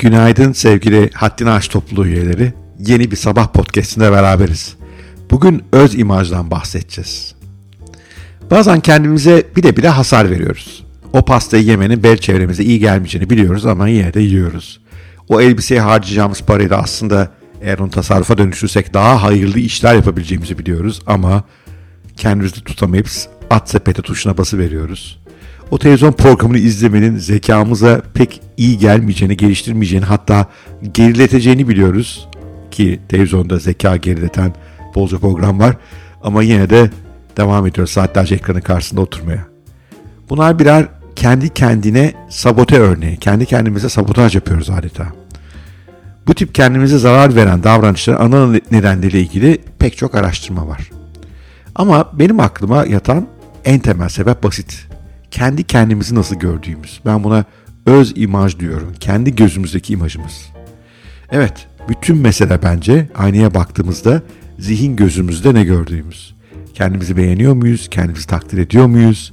Günaydın sevgili Haddini Aş topluluğu üyeleri. Yeni bir sabah podcastinde beraberiz. Bugün öz imajdan bahsedeceğiz. Bazen kendimize bile bile hasar veriyoruz. O pastayı yemenin bel çevremize iyi gelmeyeceğini biliyoruz ama yine de yiyoruz. O elbiseye harcayacağımız parayı da aslında eğer onu tasarrufa dönüştürsek daha hayırlı işler yapabileceğimizi biliyoruz ama kendimizi tutamayıp at sepete tuşuna bası veriyoruz. O televizyon programını izlemenin zekamıza pek iyi gelmeyeceğini, geliştirmeyeceğini hatta gerileteceğini biliyoruz. Ki televizyonda zeka gerileten bolca program var. Ama yine de devam ediyoruz saatlerce ekranın karşısında oturmaya. Bunlar birer kendi kendine sabote örneği. Kendi kendimize sabotaj yapıyoruz adeta. Bu tip kendimize zarar veren davranışların ana nedenleriyle ilgili pek çok araştırma var. Ama benim aklıma yatan en temel sebep basit. Kendi kendimizi nasıl gördüğümüz. Ben buna öz imaj diyorum. Kendi gözümüzdeki imajımız. Evet, bütün mesele bence aynaya baktığımızda zihin gözümüzde ne gördüğümüz. Kendimizi beğeniyor muyuz? Kendimizi takdir ediyor muyuz?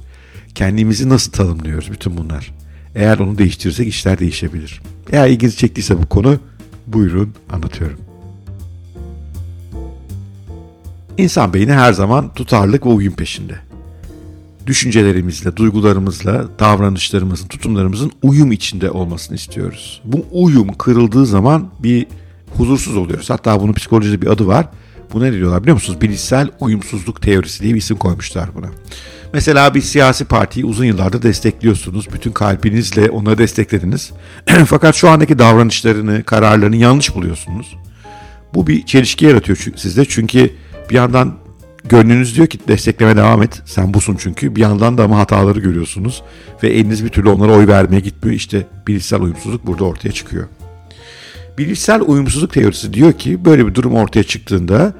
Kendimizi nasıl tanımlıyoruz? Bütün bunlar. Eğer onu değiştirirsek işler değişebilir. Eğer ilginizi çektiyse bu konu buyurun anlatıyorum. İnsan beyni her zaman tutarlılık ve uyum peşinde. Düşüncelerimizle, duygularımızla, davranışlarımızın, tutumlarımızın uyum içinde olmasını istiyoruz. Bu uyum kırıldığı zaman bir huzursuz oluyoruz. Hatta bunun psikolojide bir adı var. Bu ne diyorlar biliyor musunuz? Bilişsel uyumsuzluk teorisi diye bir isim koymuşlar buna. Mesela bir siyasi partiyi uzun yıllardır destekliyorsunuz. Bütün kalbinizle onları desteklediniz. Fakat şu andaki davranışlarını, kararlarını yanlış buluyorsunuz. Bu bir çelişki yaratıyor sizde. Çünkü bir yandan gönlünüz diyor ki destekleme devam et. Sen busun çünkü. Bir yandan da ama hataları görüyorsunuz. Ve eliniz bir türlü onlara oy vermeye gitmiyor. İşte bilişsel uyumsuzluk burada ortaya çıkıyor. Bilişsel uyumsuzluk teorisi diyor ki böyle bir durum ortaya çıktığında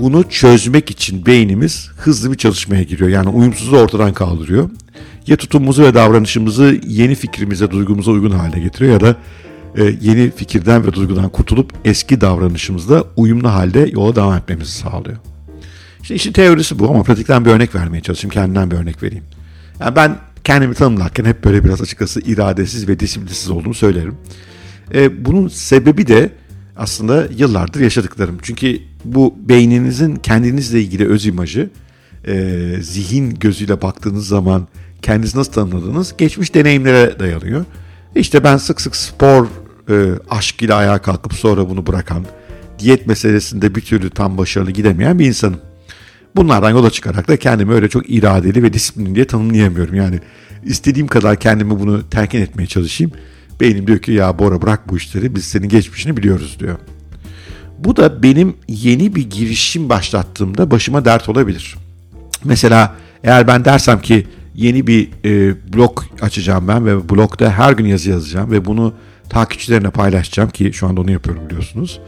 bunu çözmek için beynimiz hızlı bir çalışmaya giriyor. Yani uyumsuzluğu ortadan kaldırıyor. Ya tutumumuzu ve davranışımızı yeni fikrimize, duygumuza uygun hale getiriyor ya da e, yeni fikirden ve duygudan kurtulup eski davranışımızda uyumlu halde yola devam etmemizi sağlıyor. İşte işin teorisi bu ama pratikten bir örnek vermeye çalışayım. Kendimden bir örnek vereyim. Yani ben kendimi tanımlarken hep böyle biraz açıkçası iradesiz ve disiplinsiz olduğumu söylerim. E, bunun sebebi de aslında yıllardır yaşadıklarım. Çünkü bu beyninizin kendinizle ilgili öz imajı, e, zihin gözüyle baktığınız zaman kendinizi nasıl tanımladığınız geçmiş deneyimlere dayanıyor. İşte ben sık sık spor e, aşk ile ayağa kalkıp sonra bunu bırakan, diyet meselesinde bir türlü tam başarılı gidemeyen bir insanım. Bunlardan yola çıkarak da kendimi öyle çok iradeli ve disiplinli diye tanımlayamıyorum. Yani istediğim kadar kendimi bunu terkin etmeye çalışayım. Beynim diyor ki ya Bora bırak bu işleri biz senin geçmişini biliyoruz diyor. Bu da benim yeni bir girişim başlattığımda başıma dert olabilir. Mesela eğer ben dersem ki yeni bir e, blog açacağım ben ve blogda her gün yazı yazacağım ve bunu takipçilerine paylaşacağım ki şu anda onu yapıyorum biliyorsunuz.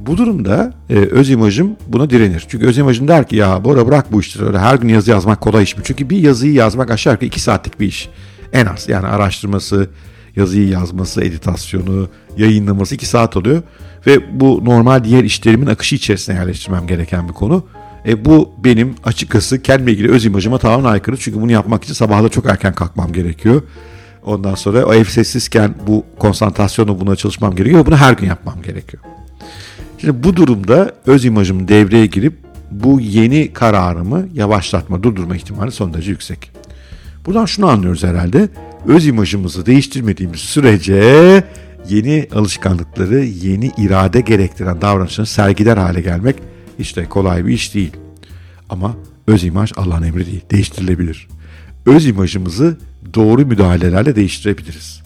Bu durumda e, öz imajım buna direnir. Çünkü öz imajım der ki ya Bora bırak bu işleri öyle her gün yazı yazmak kolay iş mi? Çünkü bir yazıyı yazmak aşağı yukarı 2 saatlik bir iş. En az yani araştırması, yazıyı yazması, editasyonu, yayınlaması 2 saat oluyor. Ve bu normal diğer işlerimin akışı içerisine yerleştirmem gereken bir konu. E, bu benim açıkçası kendime ilgili öz imajıma tamamen aykırı. Çünkü bunu yapmak için sabahda çok erken kalkmam gerekiyor. Ondan sonra o ev sessizken bu konsantrasyonla buna çalışmam gerekiyor. Bunu her gün yapmam gerekiyor. Şimdi bu durumda öz imajım devreye girip bu yeni kararımı yavaşlatma, durdurma ihtimali son derece yüksek. Buradan şunu anlıyoruz herhalde. Öz imajımızı değiştirmediğimiz sürece yeni alışkanlıkları, yeni irade gerektiren davranışları sergiler hale gelmek işte kolay bir iş değil. Ama öz imaj Allah'ın emri değil, değiştirilebilir. Öz imajımızı doğru müdahalelerle değiştirebiliriz.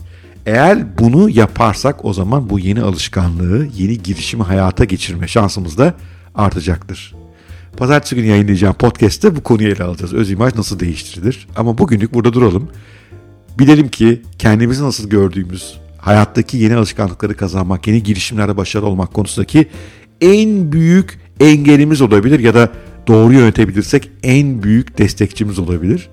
Eğer bunu yaparsak o zaman bu yeni alışkanlığı, yeni girişimi hayata geçirme şansımız da artacaktır. Pazartesi günü yayınlayacağım podcast'te bu konuyu ele alacağız. Öz imaj nasıl değiştirilir? Ama bugünlük burada duralım. Bilelim ki kendimizi nasıl gördüğümüz, hayattaki yeni alışkanlıkları kazanmak, yeni girişimlerde başarılı olmak konusundaki en büyük engelimiz olabilir ya da doğru yönetebilirsek en büyük destekçimiz olabilir.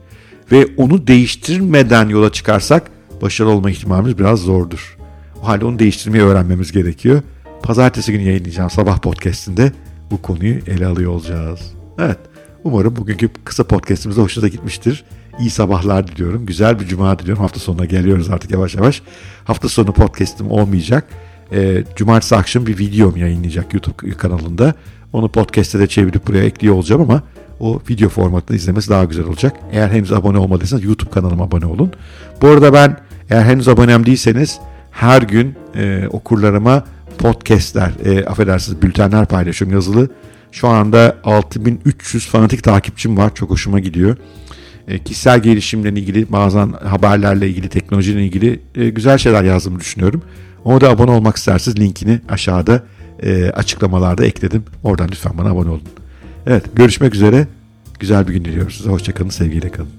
Ve onu değiştirmeden yola çıkarsak başarılı olma ihtimalimiz biraz zordur. O halde onu değiştirmeyi öğrenmemiz gerekiyor. Pazartesi günü yayınlayacağım sabah podcastinde bu konuyu ele alıyor olacağız. Evet, Umarım bugünkü kısa podcastimiz hoşunuza gitmiştir. İyi sabahlar diliyorum. Güzel bir cuma diliyorum. Hafta sonuna geliyoruz artık yavaş yavaş. Hafta sonu podcastim olmayacak. E, cumartesi akşam bir videom yayınlayacak YouTube kanalında. Onu podcast'te de çevirip buraya ekliyor olacağım ama o video formatında izlemesi daha güzel olacak. Eğer henüz abone olmadıysanız YouTube kanalıma abone olun. Bu arada ben eğer henüz abonem değilseniz her gün e, okurlarıma podcastler, e, affedersiniz bültenler paylaşıyorum yazılı. Şu anda 6300 fanatik takipçim var. Çok hoşuma gidiyor. E, kişisel gelişimle ilgili bazen haberlerle ilgili, teknolojiyle ilgili e, güzel şeyler yazdığımı düşünüyorum. Ona da abone olmak isterseniz linkini aşağıda e, açıklamalarda ekledim. Oradan lütfen bana abone olun. Evet görüşmek üzere. Güzel bir gün diliyorum size. Hoşçakalın, sevgiyle kalın.